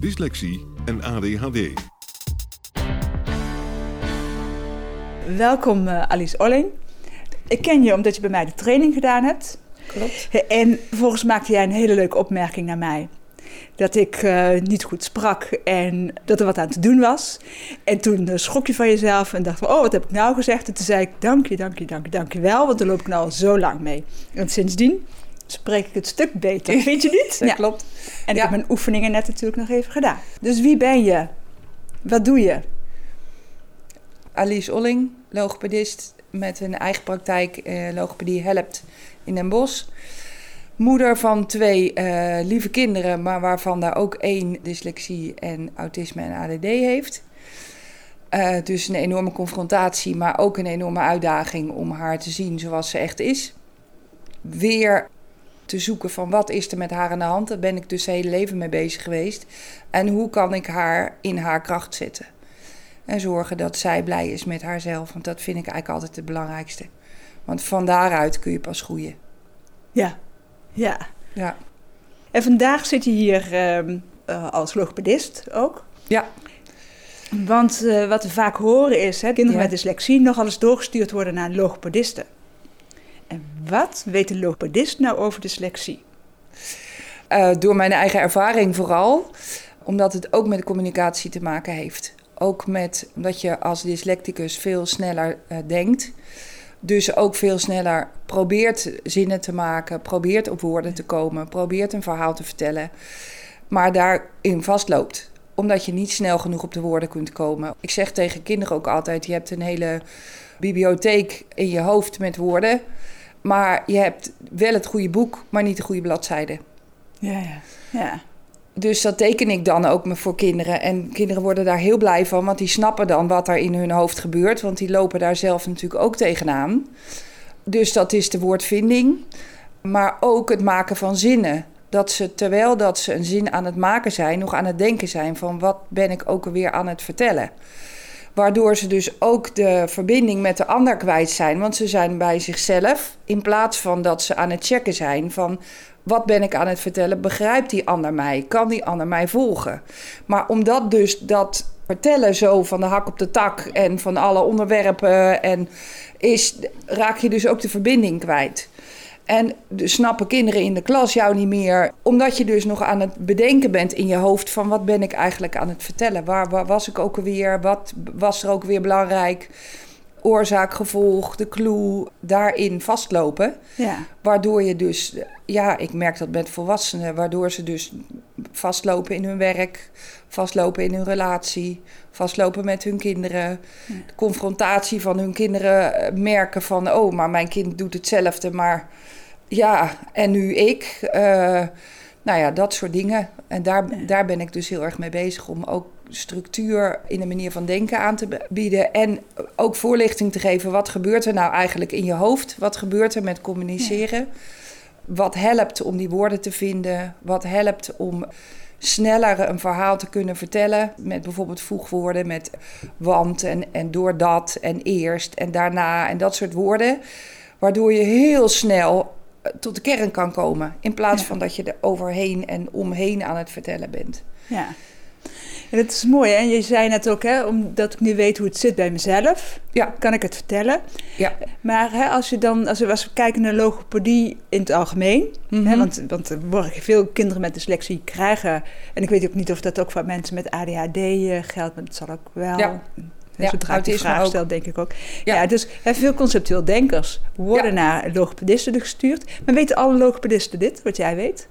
dyslexie en ADHD. Welkom uh, Alice Olling. Ik ken je omdat je bij mij de training gedaan hebt. Klopt. En vervolgens maakte jij een hele leuke opmerking naar mij. Dat ik uh, niet goed sprak en dat er wat aan te doen was. En toen uh, schrok je van jezelf en dacht van, oh, wat heb ik nou gezegd? En toen zei ik, dank je, dank je, dank je, dank je wel, want daar loop ik nou al zo lang mee. En sindsdien spreek ik het stuk beter, vind je niet? Dat klopt. En ik Ja. heb mijn oefeningen net natuurlijk nog even gedaan. Dus wie ben je? Wat doe je? Alice Olling, logopedist met een eigen praktijk. eh logopedie helpt in Den Bosch. Moeder van twee eh, lieve kinderen, maar waarvan daar ook één dyslexie en autisme en ADD heeft. Eh, dus een enorme confrontatie, maar ook een enorme uitdaging om haar te zien zoals ze echt is. Weer te zoeken van wat is er met haar aan de hand. Daar ben ik dus het hele leven mee bezig geweest. En hoe kan ik haar in haar kracht zetten. En zorgen dat zij blij is met haarzelf. Want dat vind ik eigenlijk altijd het belangrijkste. Want van daaruit kun je pas groeien. Ja, ja. Ja. En vandaag zit je hier ehm, eh, als logopedist ook. Ja. Want eh, wat we vaak horen is, hè, kinderen Ja. met dyslexie nogal eens doorgestuurd worden naar een logopediste. En wat weet de logopedist nou over dyslexie? Eh, door mijn eigen ervaring vooral. Omdat het ook met communicatie te maken heeft. Ook met omdat je als dyslecticus veel sneller eh, denkt. Dus ook veel sneller probeert zinnen te maken, probeert op woorden te komen, probeert een verhaal te vertellen. Maar daarin vastloopt. Omdat je niet snel genoeg op de woorden kunt komen. Ik zeg tegen kinderen ook altijd: je hebt een hele bibliotheek in je hoofd met woorden. Maar je hebt wel het goede boek, maar niet de goede bladzijde. Ja, ja. ja. Dus dat teken ik dan ook voor kinderen. En kinderen worden daar heel blij van, want die snappen dan wat er in hun hoofd gebeurt. Want die lopen daar zelf natuurlijk ook tegenaan. Dus dat is de woordvinding. Maar ook het maken van zinnen. Dat ze, terwijl dat ze een zin aan het maken zijn, nog aan het denken zijn van wat ben ik ook alweer aan het vertellen. Waardoor ze dus ook de verbinding met de ander kwijt zijn. Want ze zijn bij zichzelf. In plaats van dat ze aan het checken zijn van wat ben ik aan het vertellen? Begrijpt die ander mij? Kan die ander mij volgen? Maar omdat dus dat vertellen zo van de hak op de tak en van alle onderwerpen en is, raak je dus ook de verbinding kwijt. En dus snappen kinderen in de klas jou niet meer, omdat je dus nog aan het bedenken bent in je hoofd van wat ben ik eigenlijk aan het vertellen? Waar, waar was ik ook alweer? Wat was er ook weer belangrijk? Oorzaak, gevolg, de clue, daarin vastlopen. ja. Waardoor je dus, ja, ik merk dat met volwassenen, waardoor ze dus vastlopen in hun werk, vastlopen in hun relatie, vastlopen met hun kinderen. De confrontatie van hun kinderen eh, merken van, oh, maar mijn kind doet hetzelfde, maar ja, en nu ik. Eh, nou ja, dat soort dingen. En daar, daar ben ik dus heel erg mee bezig om ook structuur in de manier van denken aan te bieden. En ook voorlichting te geven. Wat gebeurt er nou eigenlijk in je hoofd? Wat gebeurt er met communiceren? Wat helpt om die woorden te vinden? Wat helpt om sneller een verhaal te kunnen vertellen? Met bijvoorbeeld voegwoorden, met want en, en doordat en eerst en daarna en dat soort woorden. Waardoor je heel snel tot de kern kan komen. In plaats Ja. van dat je er overheen en omheen aan het vertellen bent. Ja. En het is mooi, hè? Je zei net ook, hè, omdat ik nu weet hoe het zit bij mezelf, Ja. kan ik het vertellen. Ja. Maar hè, als, je dan, als, we, als we kijken naar logopedie in het algemeen, hè, Mhm. want, want veel kinderen met dyslexie krijgen, en ik weet ook niet of dat ook voor mensen met ADHD eh, geldt, maar dat zal ook wel. Ja. Ja, Zodra ik die vraag stel, denk ik ook. Ja. Ja, dus hè, veel conceptueel denkers worden Ja. naar logopedisten gestuurd. Maar weten alle logopedisten dit, wat jij weet?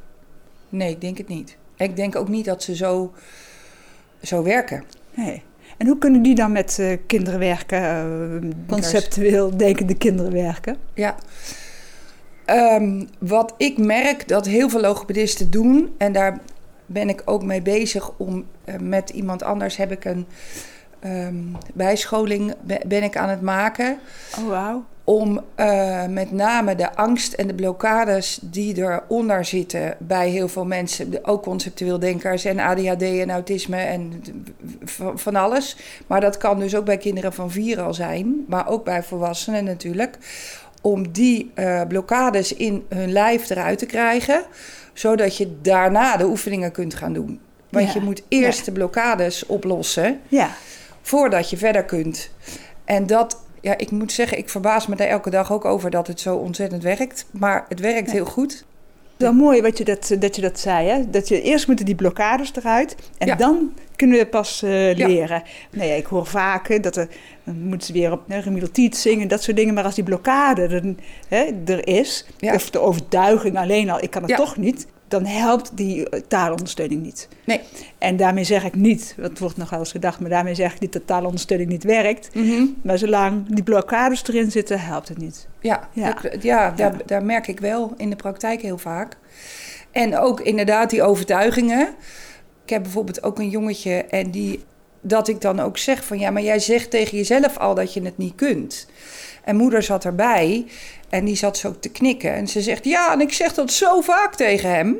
Nee, ik denk het niet. Ik denk ook niet dat ze zo, zo werken. Nee. En hoe kunnen die dan met eh, kinderen werken, eh, conceptueel denkende kinderen werken? Ja. Ehm, wat ik merk dat heel veel logopedisten doen, en daar ben ik ook mee bezig om eh, met iemand anders heb ik een ehm, bijscholing be- ben ik aan het maken Oh, wauw. om eh, met name de angst en de blokkades die eronder zitten bij heel veel mensen, ook conceptueel denkers en ADHD en autisme en van alles. Maar dat kan dus ook bij kinderen van vier al zijn, maar ook bij volwassenen natuurlijk. Om die eh, blokkades in hun lijf eruit te krijgen, zodat je daarna de oefeningen kunt gaan doen. Want Ja, je moet eerst ja. de blokkades oplossen Ja, voordat je verder kunt. En dat, ja, ik moet zeggen, ik verbaas me daar elke dag ook over dat het zo ontzettend werkt. Maar het werkt Ja. heel goed. wel mooi wat je dat, dat je dat zei. Hè? Dat je eerst moeten die blokkades eruit en Ja. dan kunnen we pas eh, leren. Ja, ik hoor vaak dat er, dan moeten ze weer op hè, remedial zingen, dat soort dingen. Maar als die blokkade er, hè, er is, Ja. of de overtuiging alleen al, ik kan het toch niet, dan helpt die eh, taalondersteuning niet. Nee. En daarmee zeg ik niet, dat wordt nog wel eens gedacht, maar daarmee zeg ik niet dat taalondersteuning niet werkt. Maar zolang die blokkades erin zitten, helpt het niet. Ja, Ja. dat- ja, daar, Ja. daar merk ik wel in de praktijk heel vaak. En ook inderdaad die overtuigingen. Ik heb bijvoorbeeld ook een jongetje en die dat ik dan ook zeg van ja, maar jij zegt tegen jezelf al dat je het niet kunt. En moeder zat erbij en die zat zo te knikken en ze zegt ja, en ik zeg dat zo vaak tegen hem.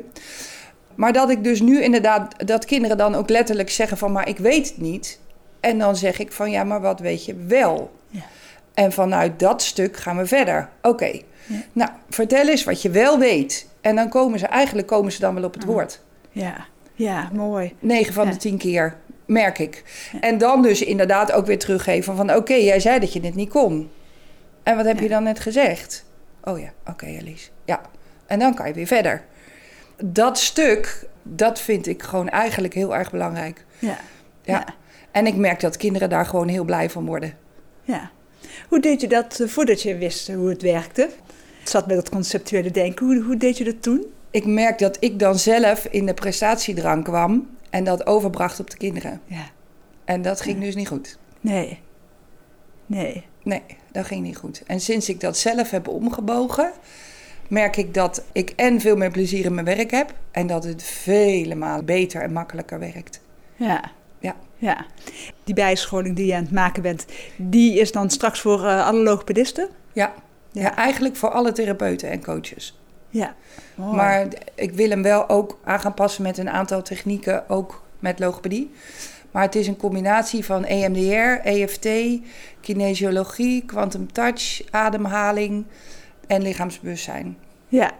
Maar dat ik dus nu inderdaad, dat kinderen dan ook letterlijk zeggen van maar ik weet het niet. En dan zeg ik van ja, maar wat weet je wel? Ja. En vanuit dat stuk gaan we verder. Oké, Ja. nou vertel eens wat je wel weet. En dan komen ze, eigenlijk komen ze dan wel op het Ah. woord. Ja, ja mooi. 9 van Ja. de 10 keer, merk ik. En dan dus inderdaad ook weer teruggeven van... oké, jij zei dat je dit niet kon. En wat heb Ja. je dan net gezegd? Oh ja, oké Alice. Ja, en dan kan je weer verder. Dat stuk, dat vind ik gewoon eigenlijk heel erg belangrijk. Ja. Ja. En ik merk dat kinderen daar gewoon heel blij van worden. Ja. Hoe deed je dat eh, voordat je wist hoe het werkte? Het zat met dat conceptuele denken. Hoe, hoe deed je dat toen? Ik merk dat ik dan zelf in de prestatiedrang kwam... en dat overbracht op de kinderen. Ja. En dat ging dus niet goed. Nee. Nee. Nee, dat ging niet goed. En sinds ik dat zelf heb omgebogen, merk ik dat ik en veel meer plezier in mijn werk heb en dat het vele malen beter en makkelijker werkt. Ja. Ja. Ja. Die bijscholing die je aan het maken bent, die is dan straks voor eh, alle logopedisten? Ja. Ja. eigenlijk voor alle therapeuten en coaches. Ja. Mooi. Maar ik wil hem wel ook aan gaan passen met een aantal technieken, ook met logopedie. Maar het is een combinatie van EMDR, EFT, kinesiologie, quantum touch, ademhaling en lichaamsbewustzijn. Ja.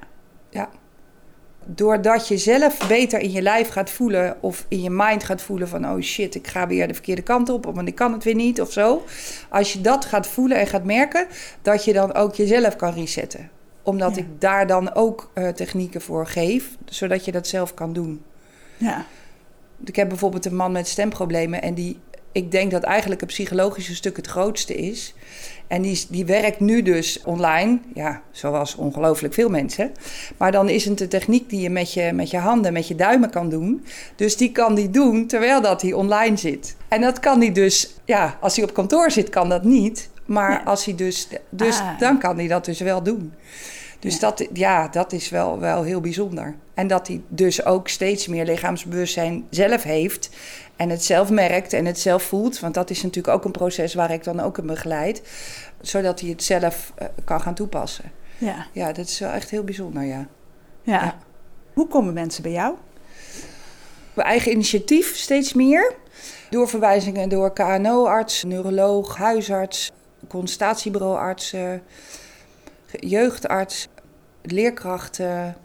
doordat je zelf beter in je lijf gaat voelen of in je mind gaat voelen van oh shit, ik ga weer de verkeerde kant op, want ik kan het weer niet of zo. Als je dat gaat voelen en gaat merken, dat je dan ook jezelf kan resetten. Omdat Ja. ik daar dan ook eh, technieken voor geef, zodat je dat zelf kan doen. Ja. Ik heb bijvoorbeeld een man met stemproblemen en die, ik denk dat eigenlijk het psychologische stuk het grootste is. En die, die werkt nu dus online, ja, zoals ongelooflijk veel mensen. Maar dan is het een techniek die je met je, met je handen, met je duimen kan doen. Dus die kan die doen terwijl dat hij online zit. En dat kan hij dus, ja, als hij op kantoor zit kan dat niet. Maar Ja. als hij dus, dus Ah. dan kan hij dat dus wel doen. Dus Ja. dat, ja, dat is wel, wel heel bijzonder. En dat hij dus ook steeds meer lichaamsbewustzijn zelf heeft. En het zelf merkt en het zelf voelt. Want dat is natuurlijk ook een proces waar ik dan ook in begeleid. Zodat hij het zelf eh, kan gaan toepassen. Ja. Ja, dat is wel echt heel bijzonder, ja. ja. Ja. Hoe komen mensen bij jou? Op eigen initiatief steeds meer. Door verwijzingen door KNO-arts, neuroloog, huisarts, consultatiebureauartsen, jeugdarts, leerkrachten,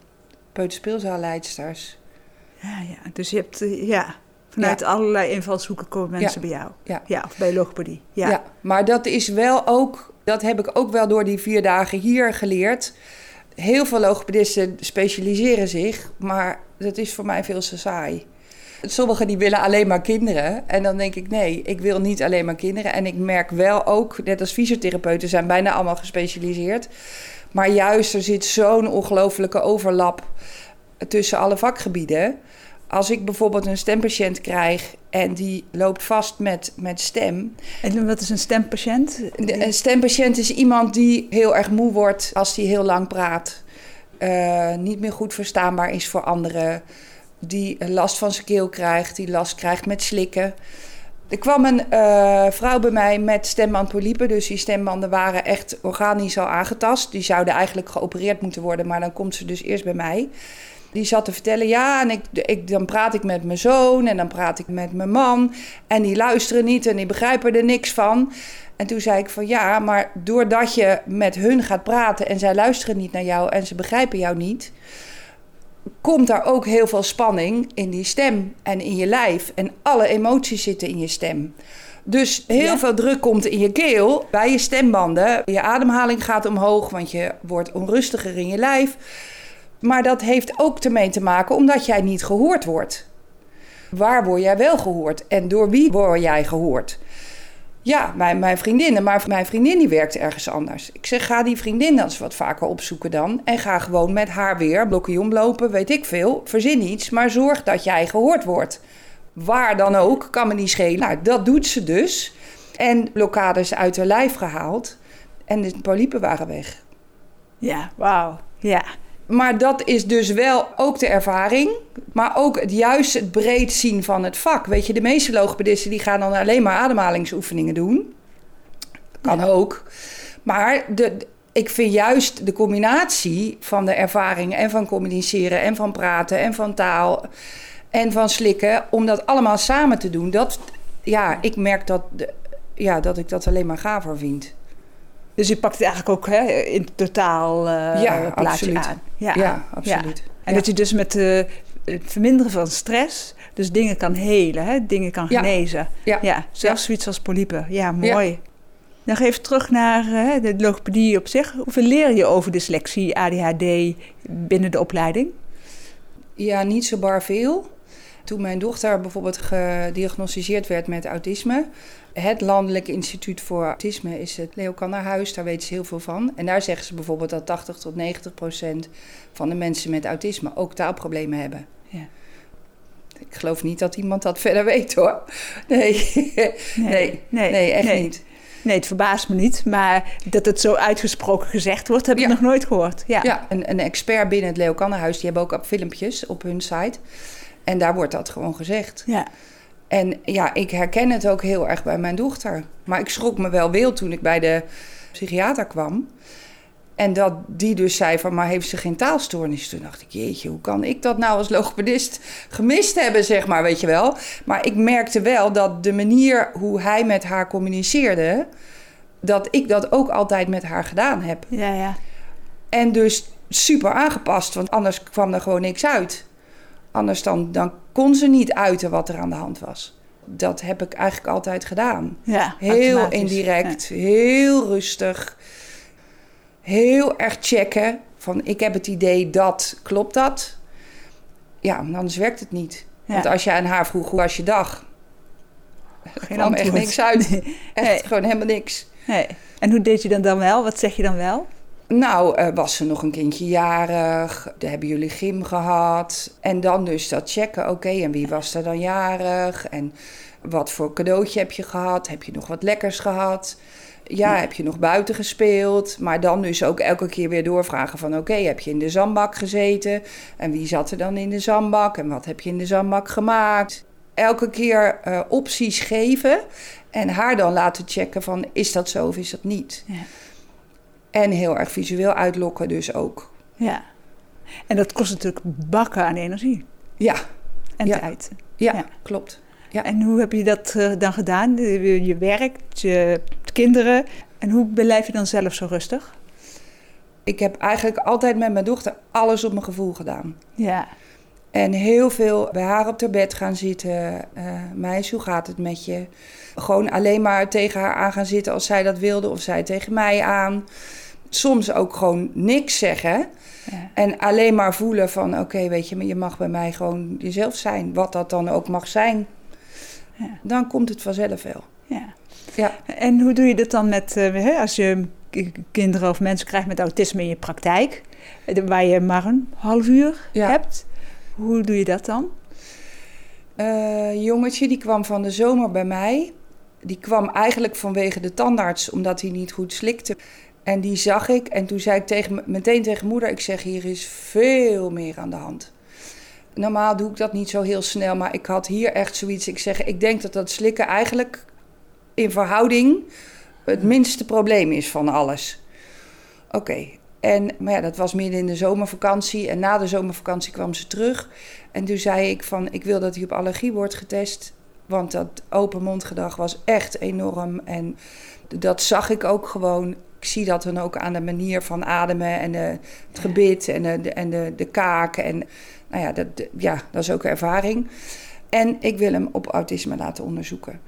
peuterspeelzaalleidsters. Ja, ja. Dus je hebt, eh, ja. Vanuit allerlei invalshoeken komen mensen bij jou. Ja. ja, of bij logopedie. Ja. Ja. maar dat is wel ook, dat heb ik ook wel door die vier dagen hier geleerd. Heel veel logopedisten specialiseren zich, maar dat is voor mij veel te saai. Sommigen die willen alleen maar kinderen. En dan denk ik, nee, ik wil niet alleen maar kinderen. En ik merk wel ook, net als fysiotherapeuten zijn bijna allemaal gespecialiseerd. Maar juist, er zit zo'n ongelofelijke overlap tussen alle vakgebieden. Als ik bijvoorbeeld een stempatiënt krijg en die loopt vast met, met stem. En wat is een stempatiënt? Een stempatiënt is iemand die heel erg moe wordt als die heel lang praat. Eh, niet meer goed verstaanbaar is voor anderen. Die last van zijn keel krijgt, die last krijgt met slikken. Er kwam een eh, vrouw bij mij met stembandpolypen. Dus die stembanden waren echt organisch al aangetast. Die zouden eigenlijk geopereerd moeten worden, maar dan komt ze dus eerst bij mij. Die zat te vertellen, ja, en ik, ik, dan praat ik met mijn zoon en dan praat ik met mijn man. En die luisteren niet en die begrijpen er niks van. En toen zei ik van ja, maar doordat je met hun gaat praten en zij luisteren niet naar jou en ze begrijpen jou niet, komt daar ook heel veel spanning in die stem en in je lijf. En alle emoties zitten in je stem. Dus heel Ja. veel druk komt in je keel, bij je stembanden. Je ademhaling gaat omhoog, want je wordt onrustiger in je lijf. Maar dat heeft ook ermee te maken omdat jij niet gehoord wordt. Waar word jij wel gehoord en door wie word jij gehoord? Ja, mijn, mijn vriendinnen, maar mijn vriendin die werkt ergens anders. Ik zeg, ga die vriendin dan eens wat vaker opzoeken dan. En ga gewoon met haar weer blokje omlopen, weet ik veel. Verzin iets, maar zorg dat jij gehoord wordt. Waar dan ook, kan me niet schelen. Nou, dat doet ze dus. En blokkades uit haar lijf gehaald. En de polypen waren weg. Ja, wauw. Ja. Maar dat is dus wel ook de ervaring. Maar ook het juist het breed zien van het vak. Weet je, de meeste logopedisten die gaan dan alleen maar ademhalingsoefeningen doen. Kan ook. Maar de, ik vind juist de combinatie van de ervaring en van communiceren en van praten en van taal en van slikken, om dat allemaal samen te doen, dat, ja, ik merk dat, ja, dat ik dat alleen maar gaver vind. Dus je pakt het eigenlijk ook hè, in totaal eh Ja, plaatje absoluut. aan. Ja, Ja, absoluut. En dat je dus met eh, het verminderen van stress, dus dingen kan helen, hè, dingen kan genezen. Ja. zelfs zoiets als polypen. Ja, mooi. Nog even terug naar eh, de logopedie op zich. Hoeveel leer je over dyslexie, ADHD binnen de opleiding? Ja, niet zo bar veel. Toen mijn dochter bijvoorbeeld gediagnosticeerd werd met autisme. Het Landelijk Instituut voor Autisme is het Leo Kannerhuis. Daar weten ze heel veel van. En daar zeggen ze bijvoorbeeld dat 80 tot 90 procent van de mensen met autisme ook taalproblemen hebben. Ja. Ik geloof niet dat iemand dat verder weet hoor. Nee, nee, nee, echt nee. niet. Nee, het verbaast me niet. Maar dat het zo uitgesproken gezegd wordt, heb ik Ja. nog nooit gehoord. Ja. Ja, een, een expert binnen het Leo Kannerhuis, die hebben ook op filmpjes op hun site. En daar wordt dat gewoon gezegd. Ja. En ja, ik herken het ook heel erg bij mijn dochter. Maar ik schrok me wel wild toen ik bij de psychiater kwam. En dat die dus zei van, maar heeft ze geen taalstoornis? Toen dacht ik, jeetje, hoe kan ik dat nou als logopedist gemist hebben, zeg maar, weet je wel? Maar ik merkte wel dat de manier hoe hij met haar communiceerde... dat ik dat ook altijd met haar gedaan heb. Ja, ja. En dus super aangepast, want anders kwam er gewoon niks uit. Anders dan, dan kon ze niet uiten wat er aan de hand was. Dat heb ik eigenlijk altijd gedaan. ja Heel indirect, heel rustig. Heel erg checken van ik heb het idee dat, klopt dat? Ja, anders werkt het niet. Ja. Want als je aan haar vroeg hoe was je dag? Geen kwam echt niks uit. Nee. Echt Nee. gewoon helemaal niks. Nee. En hoe deed je dan dan wel? Wat zeg je dan wel? Nou, eh, was ze nog een kindje jarig? Hebben jullie gym gehad? En dan dus dat checken. Oké, en wie was er dan jarig? En wat voor cadeautje heb je gehad? Heb je nog wat lekkers gehad? Ja, heb je nog buiten gespeeld? Maar dan dus ook elke keer weer doorvragen van... oké, heb je in de zandbak gezeten? En wie zat er dan in de zandbak? En wat heb je in de zandbak gemaakt? Elke keer eh, opties geven en haar dan laten checken van... is dat zo of is dat niet? Ja. En heel erg visueel uitlokken dus ook. Ja. En dat kost natuurlijk bakken aan energie Ja, en Ja. tijd. ja, Ja. klopt. Ja. En hoe heb je dat eh, dan gedaan? Je, werkt, je kinderen. En hoe blijf je dan zelf zo rustig? Ik heb eigenlijk altijd met mijn dochter alles op mijn gevoel gedaan. Ja. En heel veel bij haar op haar bed gaan zitten. Uh, meisje, hoe gaat het met je? Gewoon alleen maar tegen haar aan gaan zitten als zij dat wilde, of zij tegen mij aan. Soms ook gewoon niks zeggen. Ja. En alleen maar voelen van, oké, weet je, je mag bij mij gewoon jezelf zijn. Wat dat dan ook mag zijn. Ja. Dan komt het vanzelf wel. Ja. ja. En hoe doe je dat dan met, uh, als je kinderen of mensen krijgt met autisme in je praktijk, waar je maar een half uur hebt? Hoe doe je dat dan? Uh, jongetje die kwam van de zomer bij mij. Die kwam eigenlijk vanwege de tandarts, omdat hij niet goed slikte. En die zag ik en toen zei ik tegen, meteen tegen moeder: Ik zeg, hier is veel meer aan de hand. Normaal doe ik dat niet zo heel snel, maar ik had hier echt zoiets. Ik zeg, ik denk dat dat slikken eigenlijk in verhouding het minste probleem is van alles. Oké, en, maar ja, dat was midden in de zomervakantie. En na de zomervakantie kwam ze terug. En toen zei ik van, ik wil dat hij op allergie wordt getest. Want dat open mondgedrag was echt enorm. En dat zag ik ook gewoon. Ik zie dat dan ook aan de manier van ademen en de, het gebit en, de, en de, de kaak. En nou ja dat, ja, dat is ook ervaring. En ik wil hem op autisme laten onderzoeken.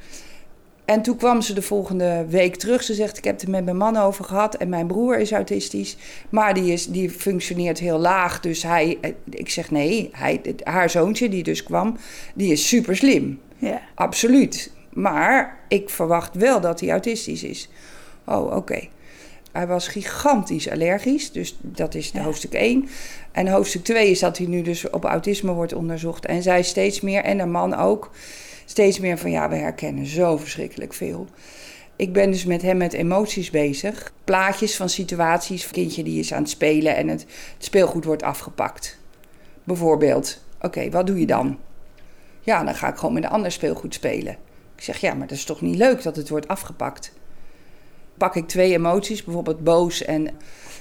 En toen kwam ze de volgende week terug. Ze zegt: Ik heb het er met mijn man over gehad. En mijn broer is autistisch. Maar die, is, die functioneert heel laag. Dus hij. Eh, ik zeg: Nee, hij, haar zoontje, die dus kwam, die is super slim. Ja. Absoluut. Maar ik verwacht wel dat hij autistisch is. Oh, oké. Hij was gigantisch allergisch. Dus dat is de hoofdstuk 1. En hoofdstuk 2 is dat hij nu dus op autisme wordt onderzocht. En zij steeds meer, en haar man ook steeds meer van ja, we herkennen zo verschrikkelijk veel. Ik ben dus met hem met emoties bezig. Plaatjes van situaties. Kindje die is aan het spelen en het, het speelgoed wordt afgepakt. Bijvoorbeeld, oké, wat doe je dan? Ja, dan ga ik gewoon met een ander speelgoed spelen. Ik zeg, ja, maar dat is toch niet leuk dat het wordt afgepakt? Pak ik twee emoties, bijvoorbeeld boos en,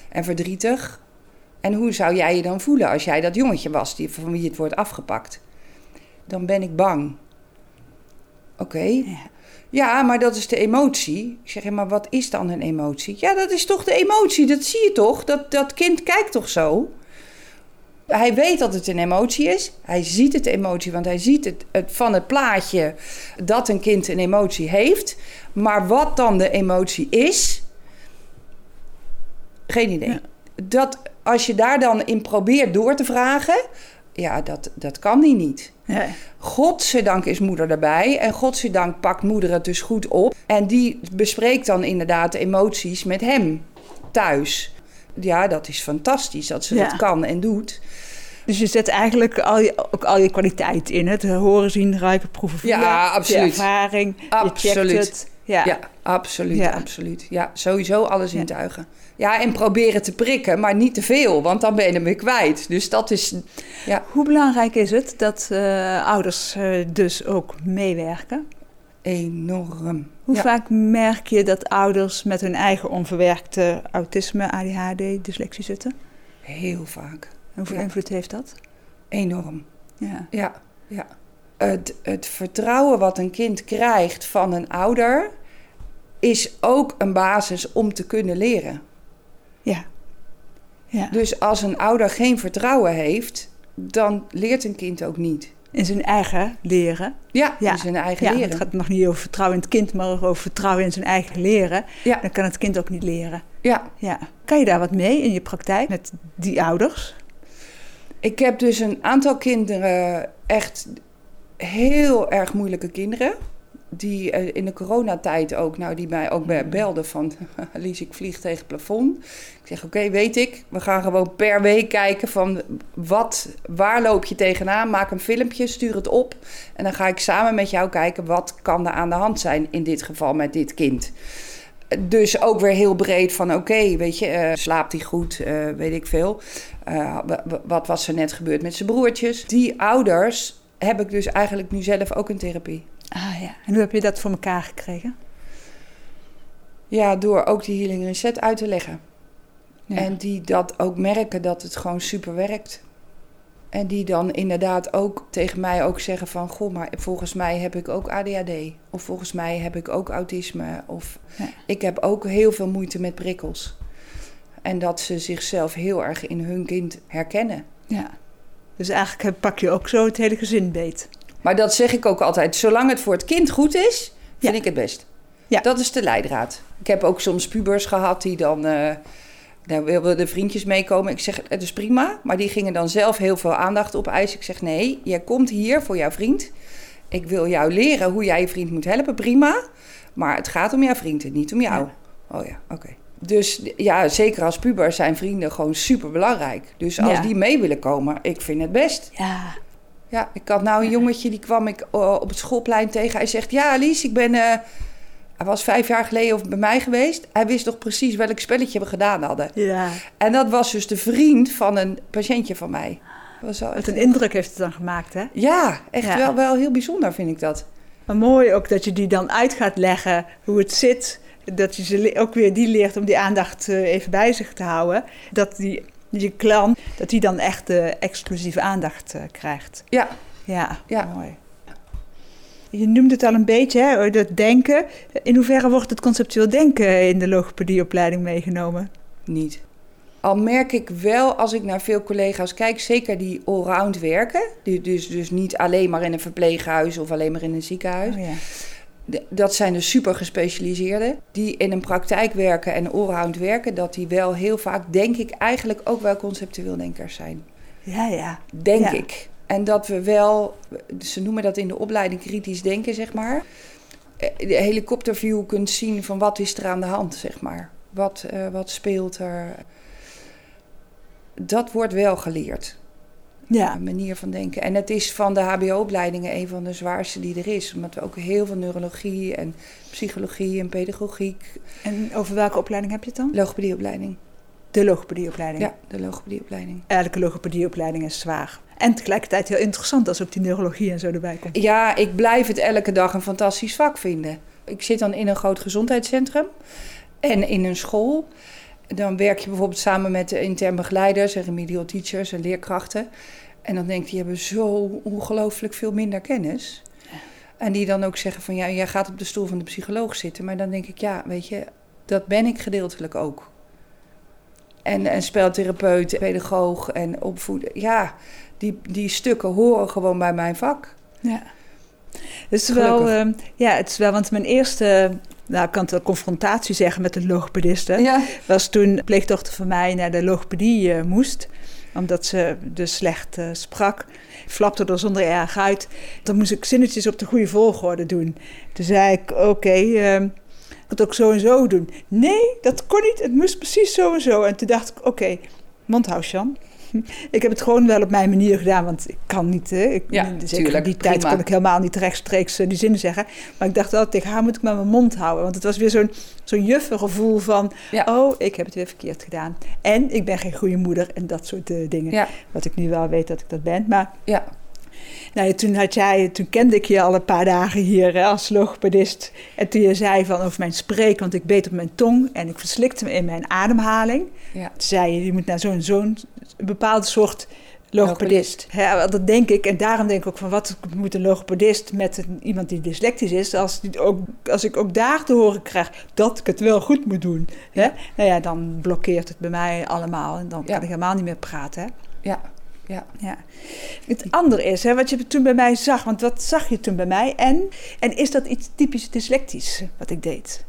en verdrietig. En hoe zou jij je dan voelen als jij dat jongetje was die, van wie het wordt afgepakt? Dan ben ik bang. Oké. Ja. ja. maar dat is de emotie. Ik zeg, maar wat is dan een emotie? Ja, dat is toch de emotie, dat zie je toch? Dat, dat kind kijkt toch zo? Hij weet dat het een emotie is. Hij ziet het emotie, want hij ziet het, het van het plaatje dat een kind een emotie heeft. Maar wat dan de emotie is, geen idee. Dat als je daar dan in probeert door te vragen, ja, dat, dat kan die niet. Ja. Godzijdank is moeder erbij. En godzijdank pakt moeder het dus goed op. En die bespreekt dan inderdaad de emoties met hem thuis. Ja, dat is fantastisch dat ze dat kan en doet. Dus je zet eigenlijk al je, ook al je kwaliteit in. Het horen, zien, ruiken, proeven, voelen. Ja, absoluut. ervaring, absoluut. je het. Ja, ja absoluut, ja. absoluut. Ja, sowieso alles intuigen. Ja, en proberen te prikken, maar niet te veel, want dan ben je hem weer kwijt. Dus dat is. Ja. Hoe belangrijk is het dat uh, ouders uh, dus ook meewerken? Enorm. Hoe vaak merk je dat ouders met hun eigen onverwerkte autisme, ADHD, dyslexie zitten? Heel vaak. En hoeveel invloed heeft dat? Enorm. Ja. Ja, ja. Het, het vertrouwen wat een kind krijgt van een ouder is ook een basis om te kunnen leren. Ja. ja. Dus als een ouder geen vertrouwen heeft, dan leert een kind ook niet. In zijn eigen leren. Ja, in zijn eigen ja, leren. Het gaat nog niet over vertrouwen in het kind, maar over vertrouwen in zijn eigen leren. Ja. Dan kan het kind ook niet leren. Ja. ja. Kan je daar wat mee in je praktijk met die ouders? Ik heb dus een aantal kinderen, echt heel erg moeilijke kinderen die uh, in de coronatijd ook, nou, die mij ook belden van... Lies, ik vlieg tegen het plafond. Ik zeg, oké, weet ik. We gaan gewoon per week kijken van... Wat, waar loop je tegenaan? Maak een filmpje, stuur het op. En dan ga ik samen met jou kijken... wat kan er aan de hand zijn in dit geval met dit kind. Dus ook weer heel breed van oké, weet je, uh, slaapt hij goed, uh, weet ik veel. wat was er net gebeurd met zijn broertjes? Die ouders heb ik dus eigenlijk nu zelf ook in therapie. Ah ja, en hoe heb je dat voor elkaar gekregen? Ja, door ook die healing reset uit te leggen. En die dat ook merken dat het gewoon super werkt. En die dan inderdaad ook tegen mij ook zeggen van... Goh, maar volgens mij heb ik ook ADHD. Of volgens mij heb ik ook autisme. Of ik heb ook heel veel moeite met prikkels. En dat ze zichzelf heel erg in hun kind herkennen. Ja. Dus eigenlijk pak je ook zo het hele gezin beet. Maar dat zeg ik ook altijd. Zolang het voor het kind goed is, vind Ja. ik het best. Ja. Dat is de leidraad. Ik heb ook soms pubers gehad die dan... eh daar wilden de vriendjes meekomen. Ik zeg, het is prima. Maar die gingen dan zelf heel veel aandacht op eisen. Ik zeg, nee, jij komt hier voor jouw vriend. Ik wil jou leren hoe jij je vriend moet helpen. Prima. Maar het gaat om jouw vriend en niet om jou. Oh ja, oké. Dus ja, zeker als puber zijn vrienden gewoon super belangrijk. Dus als Ja. die mee willen komen, ik vind het best. Ja, Ja, ik had nou een jongetje, die kwam ik eh, op het schoolplein tegen. Hij zegt, ja Alice, ik ben... eh, hij was vijf jaar geleden bij mij geweest. Hij wist toch precies welk spelletje we gedaan hadden. ja. En dat was dus de vriend van een patiëntje van mij. Was wel Wat een indruk heeft het dan gemaakt, hè? Ja, echt Ja. Wel, wel heel bijzonder vind ik dat. Maar mooi ook dat je die dan uit gaat leggen hoe het zit. Dat je ze ook weer die leert om die aandacht eh, even bij zich te houden. Dat die, je klant, dat die dan echt de exclusieve aandacht eh, krijgt. Ja, Ja, Ja. mooi. Je noemde het al een beetje, hè, dat denken. In hoeverre wordt het conceptueel denken in de logopedieopleiding meegenomen? niet. Al merk ik wel als ik naar veel collega's kijk, zeker die allround werken. Die, dus, dus niet alleen maar in een verpleeghuis of alleen maar in een ziekenhuis. Oh, ja. Dat zijn de super gespecialiseerden die in een praktijk werken en allround werken. Dat die wel heel vaak, denk ik, eigenlijk ook wel conceptueel denkers zijn. ja, ja. Denk Ja. ik. En dat we wel, ze noemen dat in de opleiding kritisch denken, zeg maar. Eh, De helikopterview kunt zien van wat is er aan de hand, zeg maar. Wat, eh, wat speelt er. Dat wordt wel geleerd. Ja, manier van denken. En het is van de HBO-opleidingen een van de zwaarste die er is. Omdat we ook heel veel neurologie en psychologie en pedagogiek. en over welke opleiding heb je het dan? Logopedieopleiding. De logopedieopleiding. Ja, de logopedieopleiding. Elke logopedieopleiding is zwaar. En tegelijkertijd heel interessant als ook die neurologie en zo erbij komt. Ja, ik blijf het elke dag een fantastisch vak vinden. Ik zit dan in een groot gezondheidscentrum en in een school. Dan werk je bijvoorbeeld samen met de intern begeleiders en remedial teachers en leerkrachten. En dan denk je, die hebben zo ongelooflijk veel minder kennis. En die dan ook zeggen van, ja, jij gaat op de stoel van de psycholoog zitten. Maar dan denk ik, ja, weet je, dat ben ik gedeeltelijk ook. En, en speltherapeut, pedagoog en opvoeder. Ja, die, die stukken horen gewoon bij mijn vak. Ja. Het is wel, ehm, ja, het is wel, want mijn eerste, nou, ik kan het wel confrontatie zeggen met de logopedisten, Ja. was toen een pleegdochter van mij naar de logopedie eh, moest, omdat ze dus slecht eh, sprak. Flapte er zonder erg uit. Dan moest ik zinnetjes op de goede volgorde doen. Toen zei ik, oké, ehm, ik het ook zo en zo doen. Nee, dat kon niet. Het moest precies zo en zo. En toen dacht ik, oké, mondhoud Jan. Ik heb het gewoon wel op mijn manier gedaan, want ik kan niet. Hè. Ik, Ja, zeker tuurlijk, in die tijd kon ik helemaal niet rechtstreeks eh, die zinnen zeggen. Maar ik dacht wel, tegen haar moet ik maar mijn mond houden. Want het was weer zo'n zo'n juffengevoel van... Ja. oh, ik heb het weer verkeerd gedaan. En ik ben geen goede moeder en dat soort eh, dingen. Ja, Wat ik nu wel weet dat ik dat ben. Maar ja, nou, toen, had jij, toen kende ik je al een paar dagen hier hè, als logopedist. En toen je zei van over mijn spreek, want ik beet op mijn tong en ik verslikte me in mijn ademhaling. ja. Toen zei je, je moet naar zo'n zo'n bepaalde soort logopedist. Ja, dat denk ik. En daarom denk ik ook van, wat moet een logopedist met een, iemand die dyslectisch is... Als, die ook, als ik ook daar te horen krijg dat ik het wel goed moet doen. Hè? Nou ja, dan blokkeert het bij mij allemaal. En dan Ja. kan ik helemaal niet meer praten. Hè? ja, ja. Ja. Het andere is, hè, wat je toen bij mij zag, want wat zag je toen bij mij? En, en is dat iets typisch dyslectisch, wat ik deed?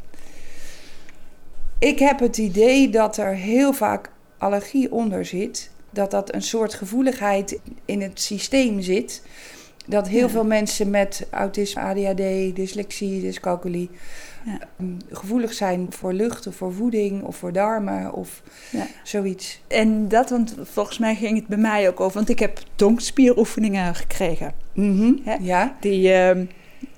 Ik heb het idee dat er heel vaak allergie onder zit. Dat dat een soort gevoeligheid in het systeem zit. Dat heel Ja. veel mensen met autisme, ADHD, dyslexie, dyscalculie... Ja. mm, gevoelig zijn voor lucht of voor voeding of voor darmen of Ja. zoiets. En dat, want volgens mij ging het bij mij ook over, want ik heb tongspieroefeningen gekregen. Mhm? Ja, Die, ehm,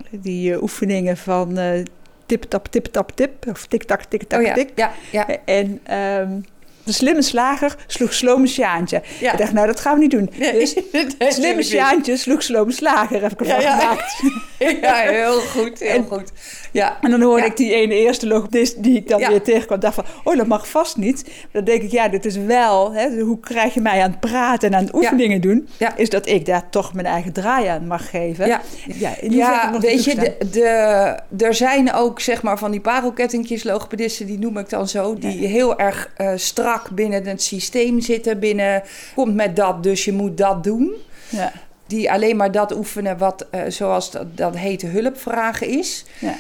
die eh, oefeningen van eh tip-tap, tip-tap, tip, of tik-tak, tik-tak, oh tik. ja, ja. En ehm, de slimme slager sloeg slome Sjaantje. Ja. Ik dacht, nou, dat gaan we niet doen. Dus Nee, slimme Sjaantje sloeg slome slager, heb ik ervan Ja, gemaakt. Ja, heel goed, heel En- goed. Ja, En dan hoorde ik die ene eerste logopedist die ik dan weer tegenkwam. dacht van, oh, dat mag vast niet. Dan denk ik, ja, dit is wel... Hè, hoe krijg je mij aan het praten en aan het oefeningen doen? Ja. Is dat ik daar toch mijn eigen draai aan mag geven. ja. ja, het weet je, de, er zijn ook zeg maar van die parelkettingjes, logopedisten, die noem ik dan zo, die heel erg eh, strak binnen het systeem zitten. Binnen, komt met dat, dus je moet dat doen. Ja. Die alleen maar dat oefenen wat, eh, zoals dat, dat hete hulpvragen is. Ja.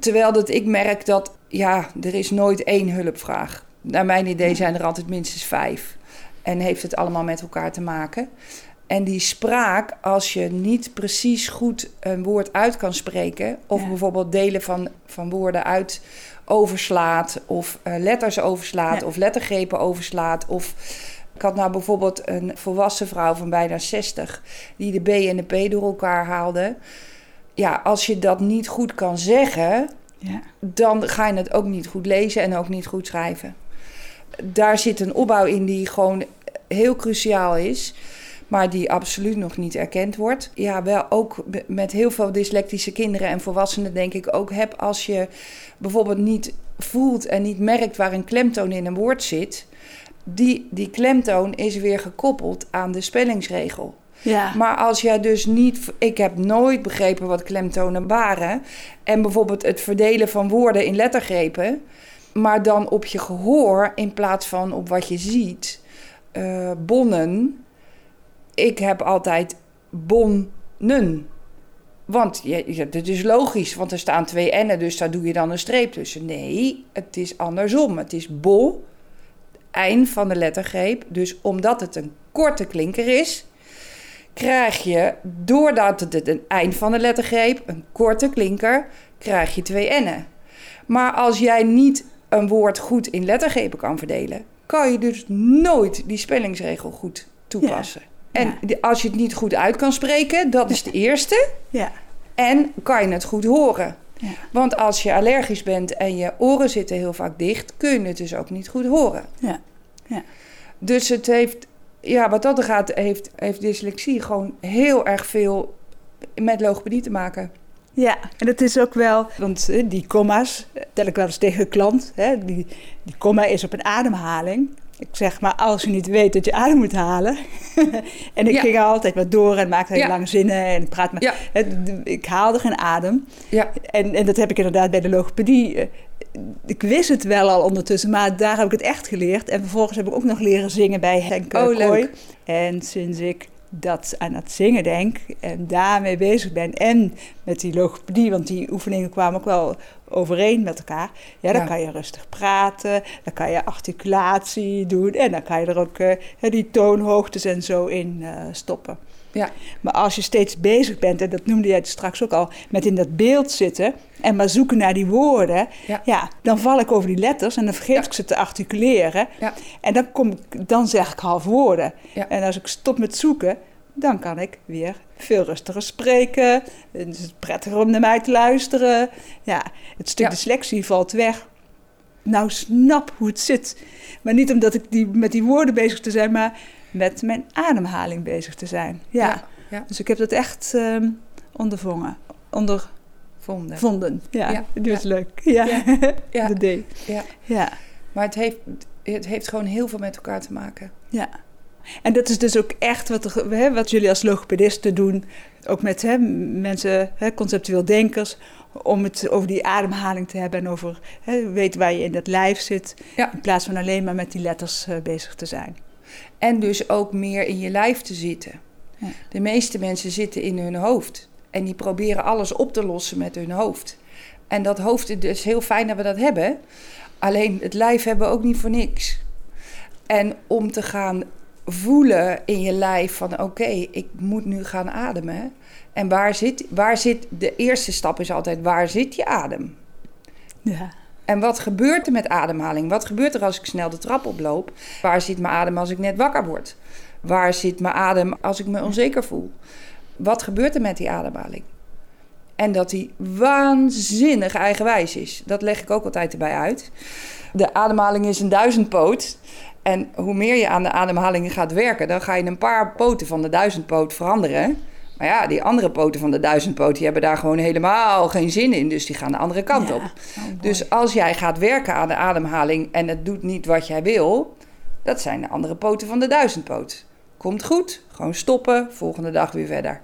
Terwijl dat ik merk dat, ja, er is nooit één hulpvraag. Naar mijn idee zijn er altijd minstens vijf. En heeft het allemaal met elkaar te maken. En die spraak, als je niet precies goed een woord uit kan spreken, of Ja. bijvoorbeeld delen van, van woorden uit overslaat, of eh, letters overslaat, Ja. of lettergrepen overslaat, of ik had nou bijvoorbeeld een volwassen vrouw van bijna 60 die de B en de P door elkaar haalde. Ja, als je dat niet goed kan zeggen, Ja. dan ga je het ook niet goed lezen en ook niet goed schrijven. Daar zit een opbouw in die gewoon heel cruciaal is, maar die absoluut nog niet erkend wordt. Ja, wel ook met heel veel dyslectische kinderen en volwassenen denk ik ook heb als je bijvoorbeeld niet voelt en niet merkt waar een klemtoon in een woord zit. Die, die klemtoon is weer gekoppeld aan de spellingsregel. Ja. Maar als jij dus niet. Ik heb nooit begrepen wat klemtonen waren. En bijvoorbeeld het verdelen van woorden in lettergrepen. Maar dan op je gehoor in plaats van op wat je ziet. eh, bonnen. Ik heb altijd bonnen. Want ja, dat is logisch, want er staan twee n'en, dus daar doe je dan een streep tussen. Nee, het is andersom. Het is bo, eind van de lettergreep. Dus omdat het een korte klinker is, krijg je, doordat het een eind van de lettergreep, een korte klinker, krijg je twee n'en. Maar als jij niet een woord goed in lettergrepen kan verdelen, kan je dus nooit die spellingsregel goed toepassen. En Ja. als je het niet goed uit kan spreken, dat is de eerste. Ja. En kan je het goed horen. Ja. Want als je allergisch bent en je oren zitten heel vaak dicht, kun je het dus ook niet goed horen. Ja. Ja. Dus het heeft, ja, wat dat er gaat, heeft, heeft dyslexie gewoon heel erg veel met logopedie te maken. Ja, en het is ook wel, want eh, die comma's, eh, tel ik wel eens tegen een klant, hè, die, die comma is op een ademhaling. Ik zeg maar, als je niet weet dat je adem moet halen. en ik Ja. ging altijd wat door en maakte hele Ja. lange zinnen en ik praat maar. Ja. Ik haalde geen adem. Ja, En, en dat heb ik inderdaad bij de logopedie. eh, Ik wist het wel al ondertussen, maar daar heb ik het echt geleerd. En vervolgens heb ik ook nog leren zingen bij Henk eh, Oh. Kooi. En sinds ik dat aan het zingen denk en daarmee bezig ben en met die logopedie, want die oefeningen kwamen ook wel overeen met elkaar. Ja, dan Ja. kan je rustig praten, dan kan je articulatie doen en dan kan je er ook eh, die toonhoogtes en zo in eh, stoppen. Ja, Maar als je steeds bezig bent, en dat noemde jij straks ook al, met in dat beeld zitten en maar zoeken naar die woorden, Ja. ja. dan val ik over die letters en dan vergeet Ja. ik ze te articuleren. ja, En dan, kom ik, dan zeg ik half woorden. En als ik stop met zoeken, dan kan ik weer veel rustiger spreken. Het is prettiger om naar mij te luisteren. Ja, het stuk dyslexie valt weg. Nou, snap hoe het zit. Maar niet omdat ik die, met die woorden bezig te zijn, maar met mijn ademhaling bezig te zijn. Ja. Ja, ja. Dus ik heb dat echt ehm ondervangen. vonden. Ondervonden. Ja, Ja, ja. leuk. Ja, de D. Ja. Ja. Maar het heeft, het heeft gewoon heel veel met elkaar te maken. Ja. En dat is dus ook echt wat, er, hè, wat jullie als logopedisten doen. Ook met hè, mensen, hè, conceptueel denkers. Om het over die ademhaling te hebben en over hè, weten waar je in dat lijf zit. Ja. In plaats van alleen maar met die letters eh, bezig te zijn. En dus ook meer in je lijf te zitten. Ja. De meeste mensen zitten in hun hoofd. En die proberen alles op te lossen met hun hoofd. En dat hoofd, is heel fijn dat we dat hebben. Alleen het lijf hebben we ook niet voor niks. En om te gaan voelen in je lijf van oké, ik moet nu gaan ademen. En waar zit, waar zit, de eerste stap is altijd waar zit je adem? Ja. En wat gebeurt er met ademhaling? Wat gebeurt er als ik snel de trap oploop? Waar zit mijn adem als ik net wakker word? Waar zit mijn adem als ik me onzeker voel? Wat gebeurt er met die ademhaling? En dat die waanzinnig eigenwijs is. Dat leg ik ook altijd erbij uit. De ademhaling is een duizendpoot. En hoe meer je aan de ademhaling gaat werken, dan ga je een paar poten van de duizendpoot veranderen. Maar ja, die andere poten van de duizendpoot, die hebben daar gewoon helemaal geen zin in. Dus die gaan de andere kant Ja. op. Oh. Dus als jij gaat werken aan de ademhaling en het doet niet wat jij wil, dat zijn de andere poten van de duizendpoot. Komt goed, gewoon stoppen, volgende dag weer verder.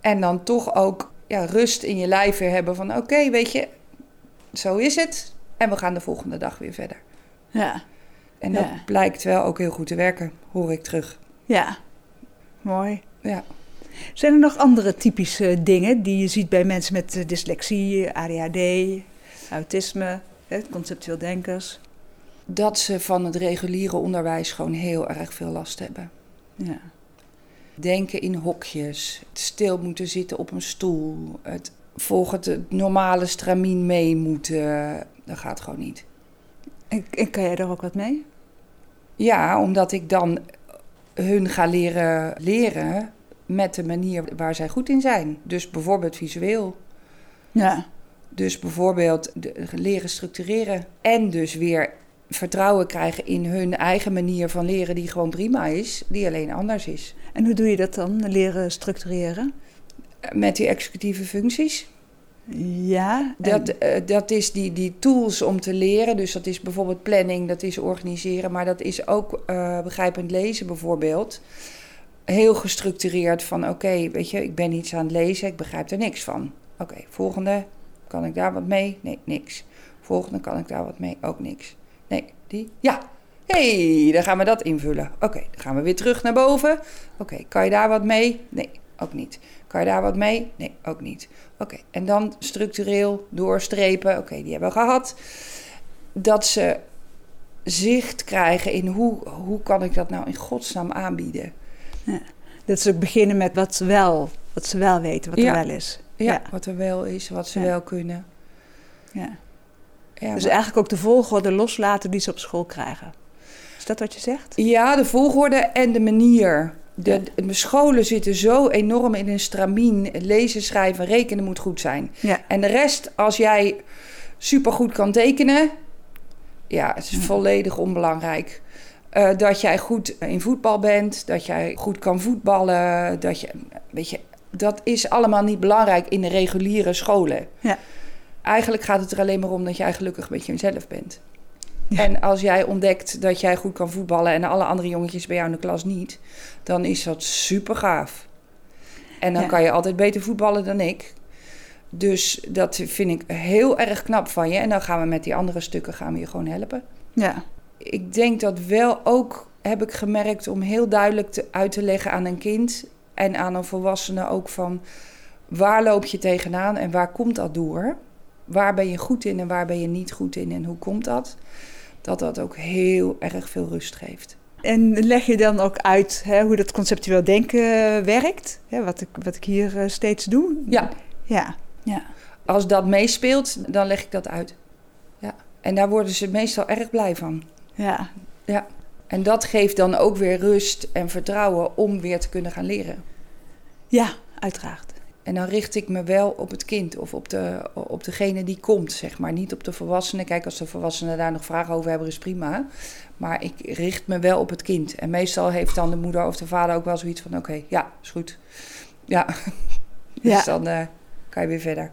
En dan toch ook ja, rust in je lijf weer hebben van oké, weet je, zo is het. En we gaan de volgende dag weer verder. Ja. En dat Ja. blijkt wel ook heel goed te werken, hoor ik terug. Ja, mooi. Ja. Zijn er nog andere typische dingen die je ziet bij mensen met eh, dyslexie, ADHD, autisme, conceptueel denkers? Dat ze van het reguliere onderwijs gewoon heel erg veel last hebben. Ja. Denken in hokjes, het stil moeten zitten op een stoel, het volgens het normale stramien mee moeten. Dat gaat gewoon niet. En, en kan jij daar ook wat mee? Ja, omdat ik dan hun ga leren leren met de manier waar zij goed in zijn. Dus bijvoorbeeld visueel. Ja. Dus bijvoorbeeld leren structureren. En dus weer vertrouwen krijgen in hun eigen manier van leren, die gewoon prima is, die alleen anders is. En hoe doe je dat dan, leren structureren? Met die executieve functies. Ja. en- Dat, eh, dat is die, die tools om te leren. Dus dat is bijvoorbeeld planning, dat is organiseren, maar dat is ook eh, begrijpend lezen bijvoorbeeld. Heel gestructureerd van oké, weet je, ik ben iets aan het lezen, ik begrijp er niks van. Oké, volgende, kan ik daar wat mee? Nee, niks. Volgende, kan ik daar wat mee? Ook niks. Nee, die? Ja. hey, dan gaan we dat invullen. Oké, dan gaan we weer terug naar boven. Oké, kan je daar wat mee? Nee, ook niet. Kan je daar wat mee? Nee, ook niet. Oké, en dan structureel doorstrepen. Oké, die hebben we gehad. Dat ze zicht krijgen in hoe, hoe kan ik dat nou in godsnaam aanbieden. Dat ze ook beginnen met wat ze wel, wat ze wel weten, wat Ja. er wel is. Ja, Ja. wat er wel is, wat ze Ja. wel kunnen. Ja. Ja, Dus maar- eigenlijk ook de volgorde loslaten die ze op school krijgen. Is dat wat je zegt? Ja, de volgorde en de manier. De, de scholen zitten zo enorm in een stramien. Lezen, schrijven, rekenen moet goed zijn. Ja. En de rest, als jij supergoed kan tekenen, ja, het is Ja. volledig onbelangrijk. Eh, dat jij goed in voetbal bent, dat jij goed kan voetballen, dat je, weet je, dat is allemaal niet belangrijk in de reguliere scholen. Ja. Eigenlijk gaat het er alleen maar om dat jij gelukkig met jezelf bent. Ja. En als jij ontdekt dat jij goed kan voetballen en alle andere jongetjes bij jou in de klas niet, dan is dat super gaaf. En dan Ja. kan je altijd beter voetballen dan ik. Dus dat vind ik heel erg knap van je. En dan gaan we met die andere stukken gaan we je gewoon helpen. Ja. Ik denk dat wel ook, heb ik gemerkt, om heel duidelijk te, uit te leggen aan een kind en aan een volwassene ook van waar loop je tegenaan en waar komt dat door? Waar ben je goed in en waar ben je niet goed in en hoe komt dat? Dat dat ook heel erg veel rust geeft. En leg je dan ook uit hè, hoe dat conceptueel denken werkt? Wat, ik, wat ik hier eh, steeds doe? Ja, Ja. Ja. als dat meespeelt, dan leg ik dat uit. Ja. En daar worden ze meestal erg blij van. Ja. En dat geeft dan ook weer rust en vertrouwen om weer te kunnen gaan leren. Ja, uiteraard. En dan richt ik me wel op het kind of op, de, op degene die komt, zeg maar. Niet op de volwassene. Kijk, als de volwassenen daar nog vragen over hebben, is prima. Maar ik richt me wel op het kind. En meestal heeft dan de moeder of de vader ook wel zoiets van... oké, ja, is goed. Ja, Ja. dus dan eh, kan je weer verder.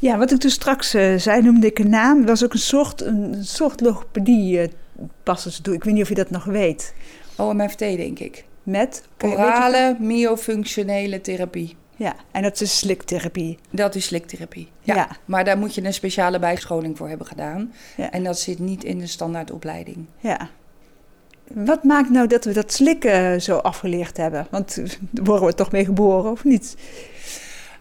Ja, wat ik dus straks eh, zei, noemde ik een naam. Dat was ook een soort, een soort logopedie eh passen ze toe. Ik weet niet of je dat nog weet. OMFT, denk ik. Met? Orale myofunctionele therapie. Ja, en dat is sliktherapie. Dat is sliktherapie. Ja. Ja. Maar daar moet je een speciale bijscholing voor hebben gedaan. Ja. En dat zit niet in de standaardopleiding. Ja. Wat maakt nou dat we dat slikken zo afgeleerd hebben? Want eh, daar worden we toch mee geboren, of niet?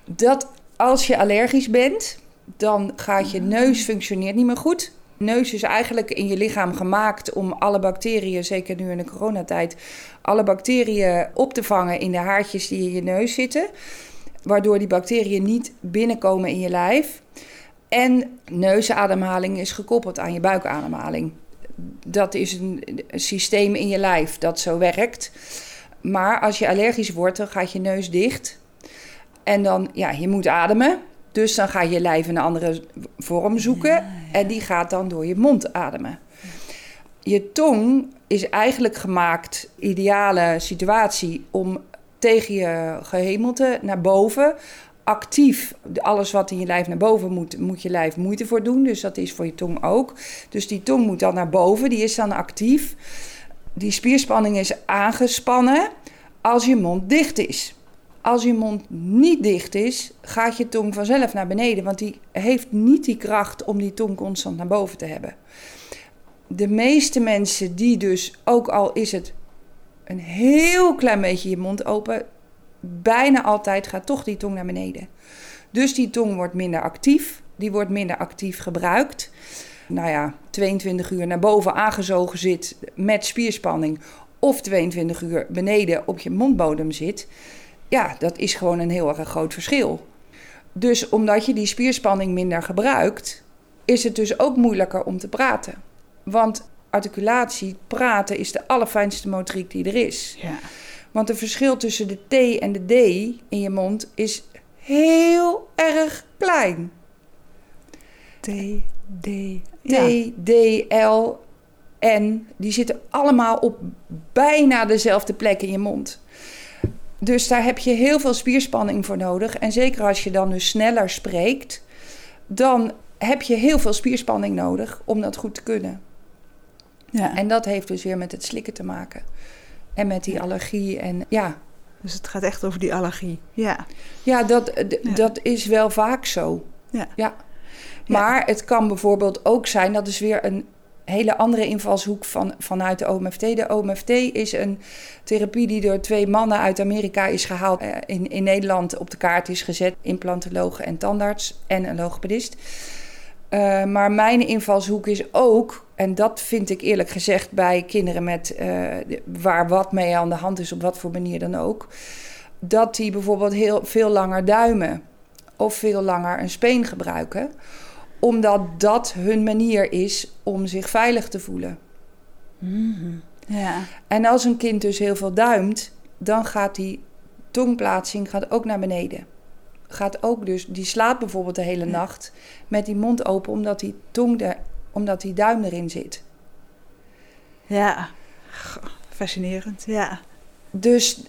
Dat als je allergisch bent, dan gaat je neus functioneert niet meer goed. Neus is eigenlijk in je lichaam gemaakt om alle bacteriën, zeker nu in de coronatijd, alle bacteriën op te vangen in de haartjes die in je neus zitten. Waardoor die bacteriën niet binnenkomen in je lijf. En neusademhaling is gekoppeld aan je buikademhaling. Dat is een, systeem in je lijf dat zo werkt. Maar als je allergisch wordt, dan gaat je neus dicht. En dan, ja, je moet ademen. Dus dan gaat je lijf een andere vorm zoeken. En die gaat dan door je mond ademen. Je tong is eigenlijk gemaakt, ideale situatie, om tegen je gehemelte naar boven, actief, alles wat in je lijf naar boven moet, moet je lijf moeite voor doen. Dus dat is voor je tong ook. Dus die tong moet dan naar boven, die is dan actief. Die spierspanning is aangespannen als je mond dicht is. Als je mond niet dicht is, gaat je tong vanzelf naar beneden. Want die heeft niet die kracht om die tong constant naar boven te hebben. de meeste mensen die dus, ook al is het een heel klein beetje je mond open, bijna altijd gaat toch die tong naar beneden. Dus die tong wordt minder actief, die wordt minder actief gebruikt. Nou ja, 22 uur naar boven aangezogen zit met spierspanning of 22 uur beneden op je mondbodem zit. Ja, dat is gewoon een heel erg groot verschil. Dus omdat je die spierspanning minder gebruikt, is het dus ook moeilijker om te praten. Want articulatie, praten, is de allerfijnste motoriek die er is. Ja. Want het verschil tussen de T en de D in je mond is heel erg klein. T, D. T, D, L, N, die zitten allemaal op bijna dezelfde plek in je mond. Dus daar heb je heel veel spierspanning voor nodig. En zeker als je dan dus sneller spreekt, dan heb je heel veel spierspanning nodig om dat goed te kunnen. Ja. En dat heeft dus weer met het slikken te maken. En met die allergie. En ja, Dus het gaat echt over die allergie. Ja. ja, dat, Ja. dat is wel vaak zo. Ja. Ja. Maar het kan bijvoorbeeld ook zijn, dat is weer een hele andere invalshoek van, vanuit de OMFT. De OMFT is een therapie die door twee mannen uit Amerika is gehaald. eh, In, in Nederland op de kaart is gezet. Implantoloog en tandarts en een logopedist. Eh, maar mijn invalshoek is ook, en dat vind ik eerlijk gezegd bij kinderen met, eh, waar wat mee aan de hand is, op wat voor manier dan ook, dat die bijvoorbeeld heel veel langer duimen of veel langer een speen gebruiken, omdat dat hun manier is om zich veilig te voelen. Ja. En als een kind dus heel veel duimt, dan gaat die tongplaatsing gaat ook naar beneden. Gaat ook dus, die slaapt bijvoorbeeld de hele nacht met die mond open omdat die tong de, omdat die duim erin zit. Ja. Fascinerend. Ja. Dus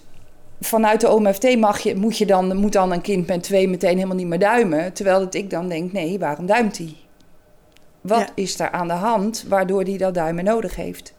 vanuit de OMFT mag je, moet, je dan, moet dan een kind met twee meteen helemaal niet meer duimen. Terwijl dat ik dan denk, nee, waarom duimt hij? Wat Ja. is er aan de hand waardoor hij dat duimen nodig heeft?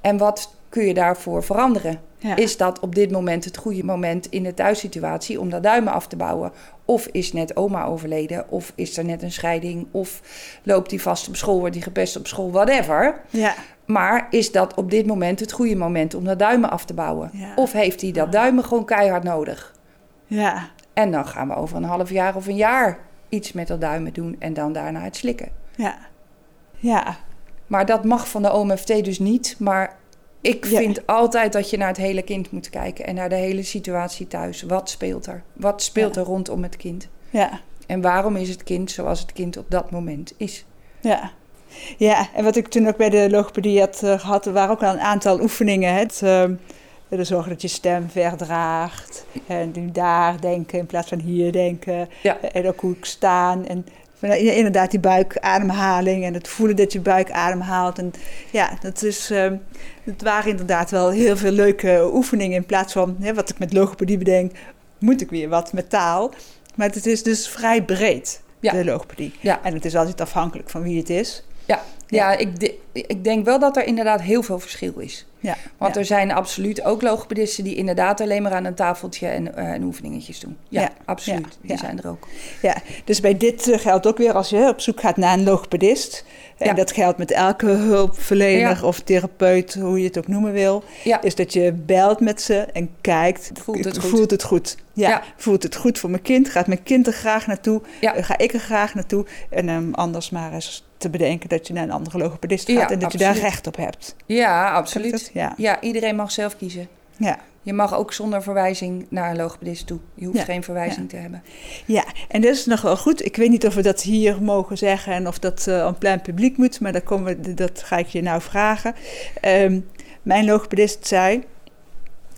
En wat kun je daarvoor veranderen? Ja. Is dat op dit moment het goede moment in de thuissituatie om dat duimen af te bouwen? Of is net oma overleden? Of is er net een scheiding? Of loopt hij vast op school, wordt hij gepest op school? Whatever. Ja. Maar is dat op dit moment het goede moment om dat duimen af te bouwen? Ja. Of heeft hij dat duimen gewoon keihard nodig? Ja. En dan gaan we over een half jaar of een jaar iets met dat duimen doen en dan daarna het slikken. Ja. Ja. Maar dat mag van de OMFT dus niet. Maar ik Ja. vind altijd dat je naar het hele kind moet kijken en naar de hele situatie thuis. Wat speelt er? Wat speelt Ja. er rondom het kind? Ja. En waarom is het kind zoals het kind op dat moment is? Ja. Ja, en wat ik toen ook bij de logopedie had eh, gehad, waren ook al een aantal oefeningen. hè. Het, de zorgen dat je stem verdraagt. En nu daar denken in plaats van hier denken. Ja. En ook hoe ik staan. En inderdaad die buikademhaling en het voelen dat je buik ademhaalt. En ja, dat is, het waren inderdaad wel heel veel leuke oefeningen. In plaats van hè, wat ik met logopedie bedenk, moet ik weer wat met taal. Maar het is dus vrij breed, Ja. de logopedie. Ja. En het is altijd afhankelijk van wie het is. Ja, ja. ik, ik denk wel dat er inderdaad heel veel verschil is. Ja. Want ja. er zijn absoluut ook logopedisten die inderdaad alleen maar aan een tafeltje en, eh, en oefeningetjes doen. Ja, Ja, absoluut. Die zijn er ook. Ja, dus bij dit eh, geldt ook weer als je op zoek gaat naar een logopedist. En dat geldt met elke hulpverlener of therapeut, hoe je het ook noemen wil. Is dat je belt met ze en kijkt. Voelt het goed? Voelt het goed? Ja. Ja. Voelt het goed voor mijn kind? Gaat mijn kind er graag naartoe? Ja. Eh, Ga ik er graag naartoe? En um, anders maar eens te bedenken dat je naar een andere logopedist gaat Ja, en dat je daar recht op hebt. Ja, absoluut. Ja. Iedereen mag zelf kiezen. Ja. Je mag ook zonder verwijzing naar een logopedist toe. Je hoeft geen verwijzing te hebben. Ja, en dat is nog wel goed. Ik weet niet of we dat hier mogen zeggen en of dat eh aan plein publiek moet, maar daar komen we, dat ga ik je nou vragen. Ehm, mijn logopedist zei,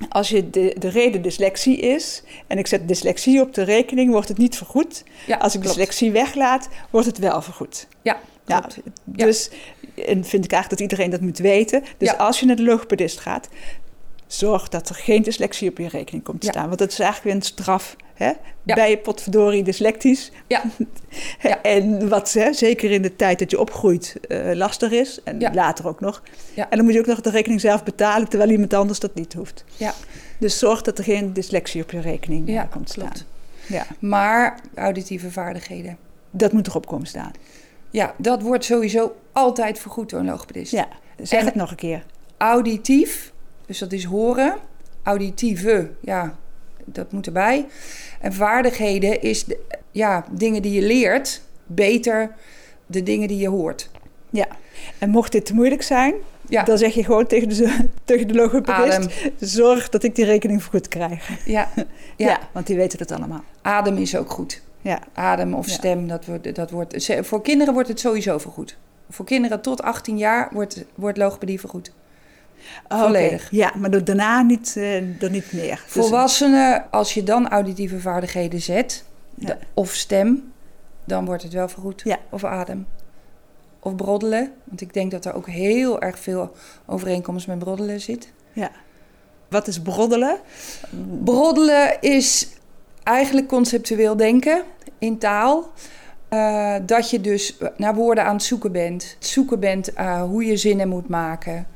als je de, de reden dyslexie is en ik zet dyslexie op de rekening, wordt het niet vergoed. Ja, Als ik klopt. dyslexie weglaat, wordt het wel vergoed. Ja, Ja, dus en vind ik eigenlijk dat iedereen dat moet weten. Dus Ja. als je naar de logopedist gaat, zorg dat er geen dyslexie op je rekening komt te Ja. staan. Want dat is eigenlijk weer een straf. Hè? Ja. Ben je potverdorie dyslectisch? Ja. En wat hè, zeker in de tijd dat je opgroeit eh, lastig is. En later ook nog. Ja. En dan moet je ook nog de rekening zelf betalen, terwijl iemand anders dat niet hoeft. Ja. Dus zorg dat er geen dyslexie op je rekening eh, komt te klopt. staan. Ja. Maar auditieve vaardigheden. Dat moet erop komen staan. Ja, dat wordt sowieso altijd vergoed door een logopedist. Ja, zeg En- het nog een keer. Auditief, dus dat is horen. Auditieve, ja, dat moet erbij. En vaardigheden is ja, dingen die je leert, beter de dingen die je hoort. Ja. En mocht dit te moeilijk zijn, Ja, dan zeg je gewoon tegen de, tegen de logopedist... adem. zorg dat ik die rekening vergoed krijg. Ja, Ja. ja. want die weten het allemaal. adem is ook goed. Ja, Adem of Ja. stem, dat wordt, dat wordt, voor kinderen wordt het sowieso vergoed. Voor kinderen tot 18 jaar wordt, wordt logopedie vergoed. Oh, Volledig. Ja, maar daarna niet, eh dan niet meer. Dus- Volwassenen, als je dan auditieve vaardigheden zet, Ja. de- of stem, dan wordt het wel vergoed. Ja. Of adem. Of broddelen, want ik denk dat er ook heel erg veel overeenkomst met broddelen zit. ja. Wat is broddelen? Broddelen is eigenlijk conceptueel denken in taal. Eh, dat je dus naar woorden aan het zoeken bent. Het zoeken bent eh, hoe je zinnen moet maken.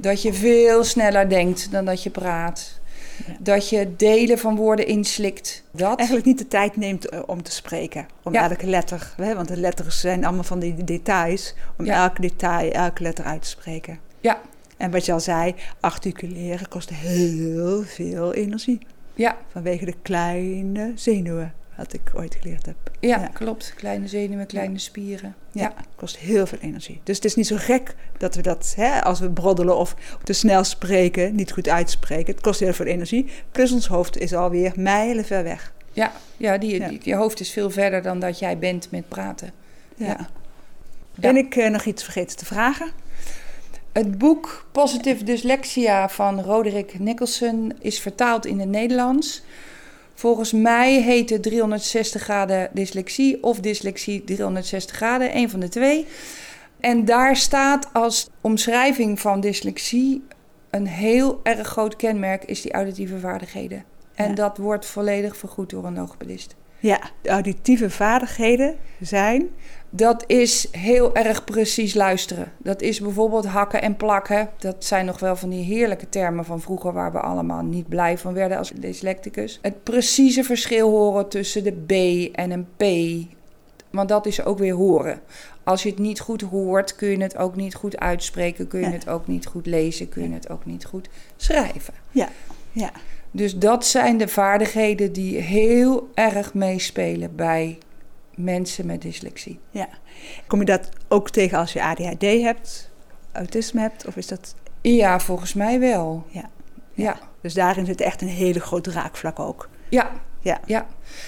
Dat je veel sneller denkt dan dat je praat. Ja. Dat je delen van woorden inslikt. Dat. Eigenlijk niet de tijd neemt eh, om te spreken. Om Ja. elke letter, hè, want de letters zijn allemaal van die details. Om Ja. elke detail, elke letter uit te spreken. Ja. En wat je al zei, articuleren kost heel veel energie. Ja, Vanwege de kleine zenuwen, wat ik ooit geleerd heb. ja, Ja. klopt. Kleine zenuwen, kleine spieren. Ja, Ja. kost heel veel energie. Dus het is niet zo gek dat we dat, hè, als we broddelen of te snel spreken, niet goed uitspreken. Het kost heel veel energie. Plus ons hoofd is alweer mijlen ver weg. Ja, ja, die. Die, je hoofd is veel verder dan dat jij bent met praten. Ja. Ja. Ben ik eh, nog iets vergeten te vragen? Het boek Positive Dyslexia van Roderick Nicholson is vertaald in het Nederlands. Volgens mij heet het 360 graden dyslexie of dyslexie 360 graden, een van de twee. En daar staat als omschrijving van dyslexie een heel erg groot kenmerk is die auditieve vaardigheden. En Ja. dat wordt volledig vergoed door een logopedist. Ja, de auditieve vaardigheden zijn. Dat is heel erg precies luisteren. Dat is bijvoorbeeld hakken en plakken. Dat zijn nog wel van die heerlijke termen van vroeger waar we allemaal niet blij van werden als dyslecticus. Het precieze verschil horen tussen de B en een P. Want dat is ook weer horen. Als je het niet goed hoort, kun je het ook niet goed uitspreken, kun je Ja. het ook niet goed lezen, kun je het ook niet goed schrijven. Ja, ja. Dus dat zijn de vaardigheden die heel erg meespelen bij mensen met dyslexie. ja. Kom je dat ook tegen als je ADHD hebt, autisme hebt? Of is dat... Ja, volgens mij wel. Ja. Ja. Dus daarin zit echt een hele grote raakvlak ook. Ja. Ja. Ja.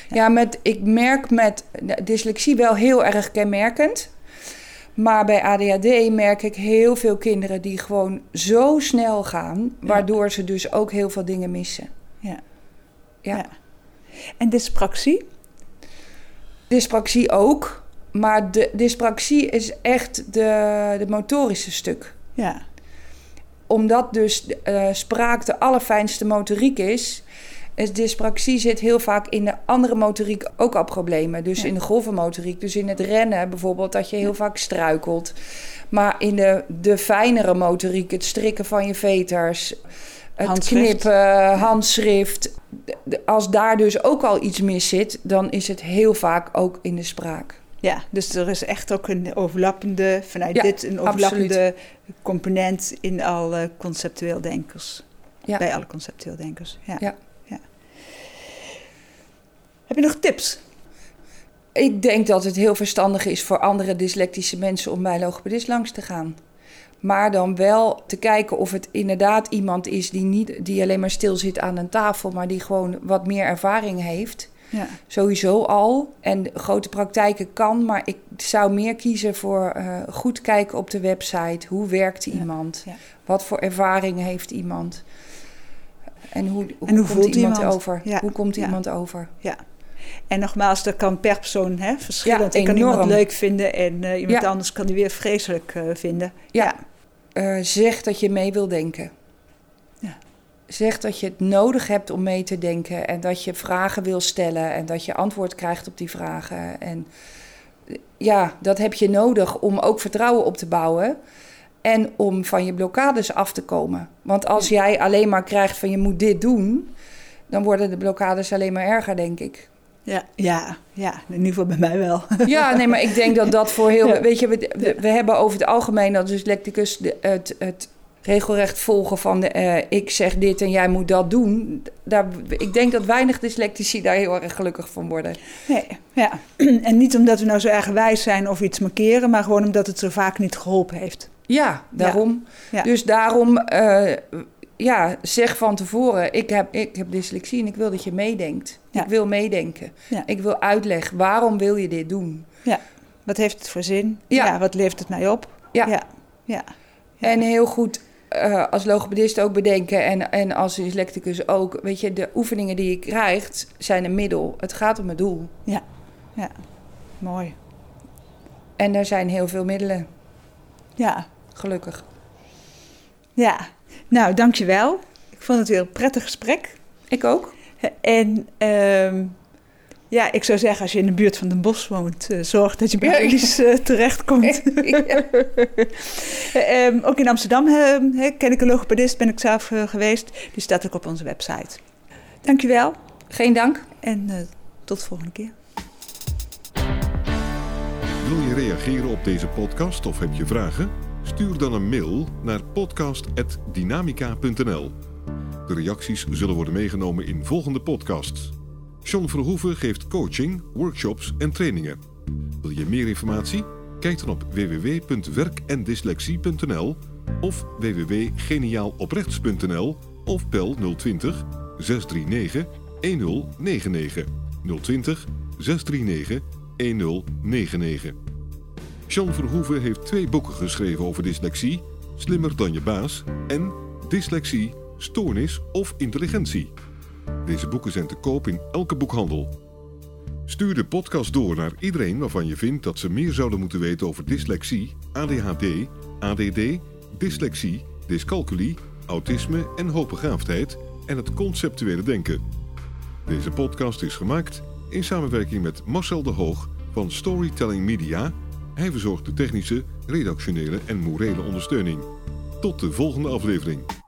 Ja, met, ik merk met dyslexie wel heel erg kenmerkend. Maar bij ADHD merk ik heel veel kinderen die gewoon zo snel gaan, Ja. waardoor ze dus ook heel veel dingen missen. Ja. Ja. Ja. En dyspraxie? Dyspraxie ook, maar de dyspraxie is echt de, de motorische stuk. Ja. Omdat dus eh, spraak de allerfijnste motoriek is, is dyspraxie zit heel vaak in de andere motoriek ook al problemen. Dus Ja. in de golvenmotoriek, dus in het rennen bijvoorbeeld, dat je heel vaak struikelt. Maar in de, de fijnere motoriek, het strikken van je veters, het Handschrift. knippen, handschrift. Als daar dus ook al iets mis zit, dan is het heel vaak ook in de spraak. Ja, dus er is echt ook een overlappende, vanuit Ja, dit een overlappende component in alle conceptueel denkers. Ja. Bij alle conceptueel denkers. Ja. Ja. Heb je nog tips? Ik denk dat het heel verstandig is voor andere dyslectische mensen om bij logopedist langs te gaan. Maar dan wel te kijken of het inderdaad iemand is die niet die alleen maar stil zit aan een tafel, maar die gewoon wat meer ervaring heeft. Ja. Sowieso al. En grote praktijken kan, maar ik zou meer kiezen voor eh, goed kijken op de website. Hoe werkt iemand? ja. Wat voor ervaring heeft iemand? En hoe, hoe, En hoe komt voelt iemand, iemand? over? Hoe komt iemand over? ja. En nogmaals, dat kan per persoon hè, verschillen. Ja, Want ik kan iemand leuk vinden en eh, iemand Ja. anders kan die weer vreselijk eh, vinden. Ja. Eh, zeg dat je mee wil denken. Ja. Zeg dat je het nodig hebt om mee te denken en dat je vragen wil stellen en dat je antwoord krijgt op die vragen. En ja, dat heb je nodig om ook vertrouwen op te bouwen en om van je blokkades af te komen. Want als jij alleen maar krijgt van je moet dit doen, dan worden de blokkades alleen maar erger, denk ik. Ja, ja, ja, in ieder geval bij mij wel. Ja, nee, maar ik denk dat dat voor heel... Ja. Weet je, we, we, we hebben over het algemeen als dyslecticus de, het, het regelrecht volgen van... De, eh, ik zeg dit en jij moet dat doen. Daar, ik denk dat weinig dyslectici daar heel erg gelukkig van worden. Nee, ja. En niet omdat we nou zo erg wijs zijn of iets markeren, maar gewoon omdat het zo vaak niet geholpen heeft. Ja, daarom. Ja. Dus daarom, eh, ja, zeg van tevoren... Ik heb, ik heb dyslexie en ik wil dat je meedenkt. Ja. Ik wil meedenken. Ja. Ik wil uitleg. Waarom wil je dit doen? Wat heeft het voor zin? Ja. wat levert het mij op? Ja. Ja. ja. Ja. En heel goed eh, als logopedist ook bedenken en, en als dyslecticus ook. Weet je, de oefeningen die je krijgt zijn een middel. Het gaat om het doel. Mooi. En er zijn heel veel middelen, Ja. gelukkig. ja. Nou, dankjewel. Ik vond het weer een prettig gesprek. Ik ook. En ehm, ja, ik zou zeggen, als je in de buurt van Den Bosch woont, eh, zorg dat je bij Ja. Alice eh, terechtkomt. Ja. Ehm, ook in Amsterdam ehm, hè, ken ik een logopedist, ben ik zelf eh, geweest. Die staat ook op onze website. Dankjewel Geen dank. en tot de volgende keer. Wil je reageren op deze podcast of heb je vragen? Stuur dan een mail naar podcast.dynamica.nl. De reacties zullen worden meegenomen in volgende podcasts. John Verhoeven geeft coaching, workshops en trainingen. Wil je meer informatie? Kijk dan op www.werkendyslexie.nl of www.geniaaloprechts.nl of bel 020 639 1099 020 639 1099. Jean Verhoeven heeft twee boeken geschreven over dyslexie: Slimmer dan je baas en Dyslexie, Stoornis of Intelligentie. Deze boeken zijn te koop in elke boekhandel. Stuur de podcast door naar iedereen waarvan je vindt dat ze meer zouden moeten weten over dyslexie, ADHD, ADD, dyslexie, dyscalculie, autisme en hoogbegaafdheid en het conceptuele denken. Deze podcast is gemaakt in samenwerking met Marcel de Hoog van Storytelling Media. Hij verzorgt de technische, redactionele en morele ondersteuning. Tot de volgende aflevering.